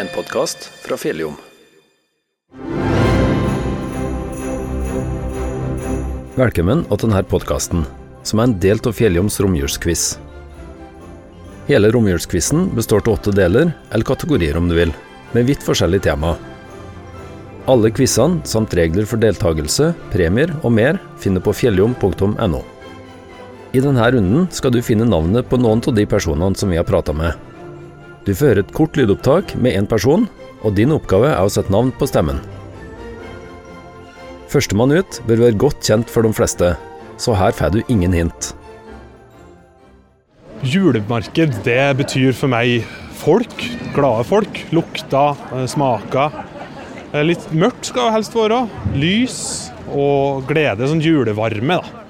en podkast fra Fjelljom. Velkommen til denne podkasten, som er en del av Fjelljoms romjulsquiz. Hele romjulsquizen består av åtte deler, eller kategorier om du vil, med vidt forskjellige tema. Alle quizene, samt regler for deltakelse, premier og mer, finner på fjelljom.no. I denne runden skal du finne navnet på noen av de personene som vi har prata med. Du får høre et kort lydopptak med én person, og din oppgave er å sette navn på stemmen. Førstemann ut bør være godt kjent for de fleste, så her får du ingen hint. Julemarked, det betyr for meg folk. Glade folk. Lukter, eh, smaker. Eh, Litt mørkt skal det helst være. Lys og glede. Sånn julevarme, da.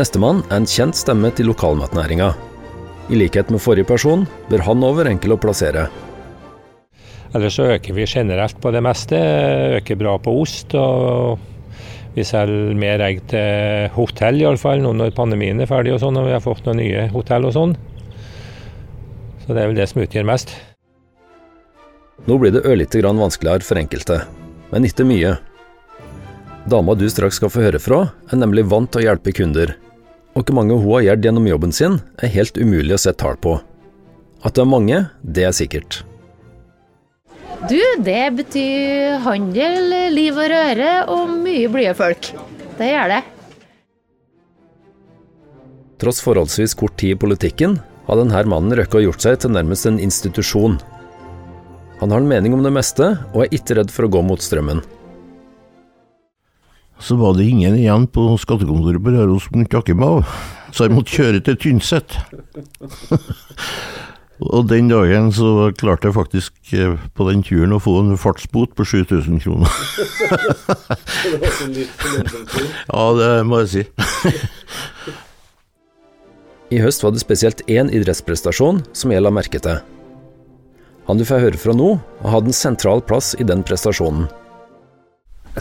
Nestemann er en kjent stemme til lokalmatnæringa. I likhet med forrige person bør han òg være enkel å plassere. Ellers så øker vi generelt på det meste. Øker bra på ost. og Vi selger mer egg til hotell, iallfall nå når pandemien er ferdig og sånn, og vi har fått noen nye hotell og sånn. Så det er vel det som utgjør mest. Nå blir det ørlite grann vanskeligere for enkelte, men ikke mye. Dama du straks skal få høre fra, er nemlig vant til å hjelpe kunder. Og hvor mange hun har gjort gjennom jobben sin, er helt umulig å sette tall på. At det er mange, det er sikkert. Du, det betyr handel, liv og røre og mye blide folk. Det gjør det. Tross forholdsvis kort tid i politikken, har denne mannen røkket og gjort seg til nærmest en institusjon. Han har en mening om det meste, og er ikke redd for å gå mot strømmen. Så var det ingen igjen på skattekontoret på Røros som kunne takke meg av, så jeg måtte kjøre til Tynset. Og den dagen så klarte jeg faktisk eh, på den turen å få en fartsbot på 7000 kroner. ja, det må jeg si. I høst var det spesielt én idrettsprestasjon som jeg la merke til. Han du får høre fra nå, har hatt en sentral plass i den prestasjonen.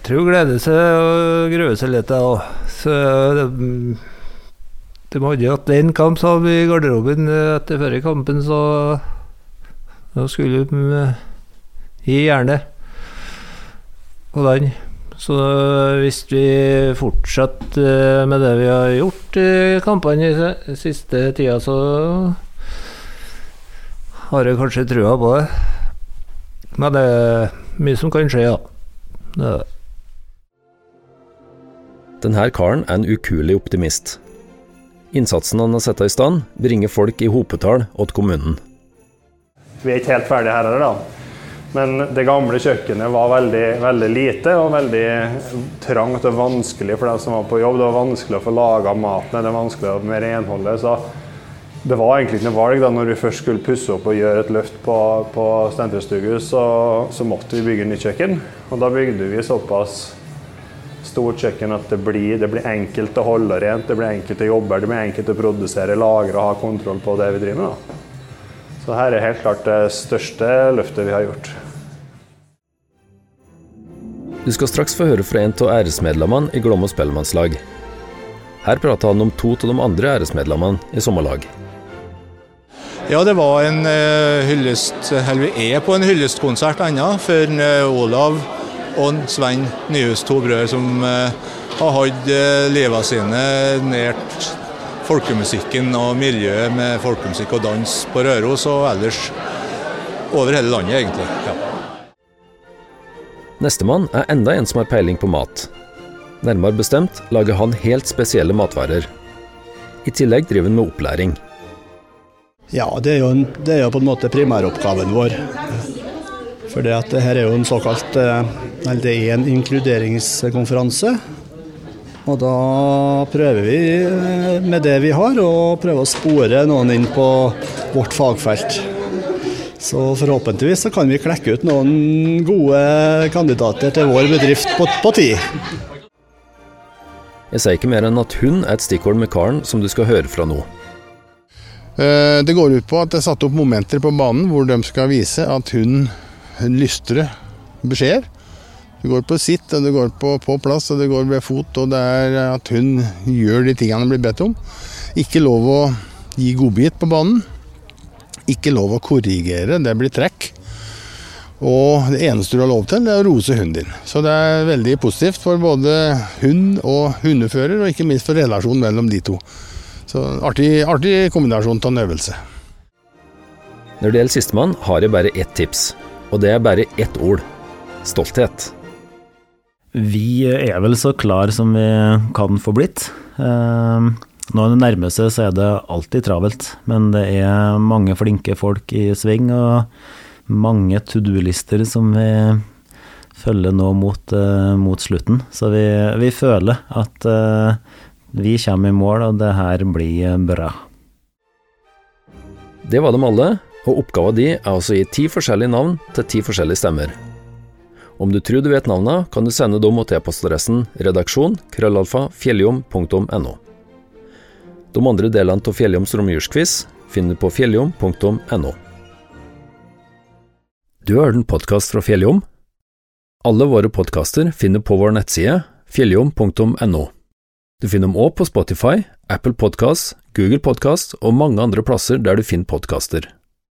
Tror hun gleder seg og gruer seg litt, jeg. Så de hadde hatt én kamp, sa vi i garderoben etter forrige kampen, så da skulle de eh, gi jernet på den. Så hvis vi fortsetter med det vi har gjort i kampene i siste tida, så har jeg kanskje trua på det. Men det er mye som kan skje, da. Det er det. Denne karen er en ukuelig optimist. Innsatsen han har satt i stand, bringer folk i hopetall åt kommunen. Vi er ikke helt ferdige her heller, da. Men det gamle kjøkkenet var veldig, veldig lite og veldig trangt og vanskelig for dem som var på jobb. Det var vanskelig å få laga maten, det var vanskelig med renholdet. Så det var egentlig ikke noe valg da når vi først skulle pusse opp og gjøre et løft på, på Steinfjellstugu, så, så måtte vi bygge nytt kjøkken. Og da bygde vi såpass stort kjøkken at det blir, det blir enkelt å holde rent, det blir enkelt å jobbe, det blir enkelt å produsere, lagre og ha kontroll på det vi driver med. Da. Så her er helt klart det største løftet vi har gjort. Du skal straks få høre fra en av æresmedlemmene i Glåmos spellemannslag. Her prater han om to av de andre æresmedlemmene i samme lag. Ja, det var en eh, hyllest, eller vi er på en hyllestkonsert ennå for eh, Olav og Svein Nyhus, to brødre som eh, har hatt uh, livet sine nært folkemusikken og miljøet med folkemusikk og dans på Røros og ellers over hele landet, egentlig. Ja. Nestemann er enda en som har peiling på mat. Nærmere bestemt lager han helt spesielle matvarer. I tillegg driver han med opplæring. Ja, det er, jo en, det er jo på en måte primæroppgaven vår. For det her er jo en såkalt eh, Eller det er en inkluderingskonferanse. Og da prøver vi eh, med det vi har, å prøve å spore noen inn på vårt fagfelt. Så forhåpentligvis så kan vi klekke ut noen gode kandidater til vår bedrift på, på tid. Jeg sier ikke mer enn at hun er et stikkord med karen som du skal høre fra nå. Eh, Det går ut på at det er satt opp momenter på banen hvor de skal vise at hun lystrer beskjeder. Det går på sitt, og du går på, på plass, og du går ved fot, og det er at hun gjør de tingene hun blir bedt om. Ikke lov å gi godbit på banen. ikke lov å korrigere, det blir trekk. Og det eneste du har lov til, det er å rose hunden din. Så det er veldig positivt for både hund og hundefører, og ikke minst for relasjonen mellom de to. Så artig, artig kombinasjon av en øvelse. Når det gjelder sistemann, har jeg bare ett tips, og det er bare ett ord stolthet. Vi er vel så klar som vi kan få blitt. Eh, når det nærmer seg, så er det alltid travelt, men det er mange flinke folk i sving. og mange to do-lister som vi følger nå mot, uh, mot slutten. Så vi, vi føler at uh, vi kommer i mål, og det her blir bra. Det var dem alle, og oppgava di er altså å gi ti forskjellige navn til ti forskjellige stemmer. Om du tror du vet navnene, kan du sende dem mot e-postadressen redaksjon krøllalfa fjelljom.no. De andre delene av Fjelljoms romjulsquiz finner du på fjelljom.no. Du har hørt en podkast fra Fjelljom? Alle våre podkaster finner på vår nettside fjelljom.no. Du finner dem òg på Spotify, Apple Podkast, Google Podkast og mange andre plasser der du finner podkaster.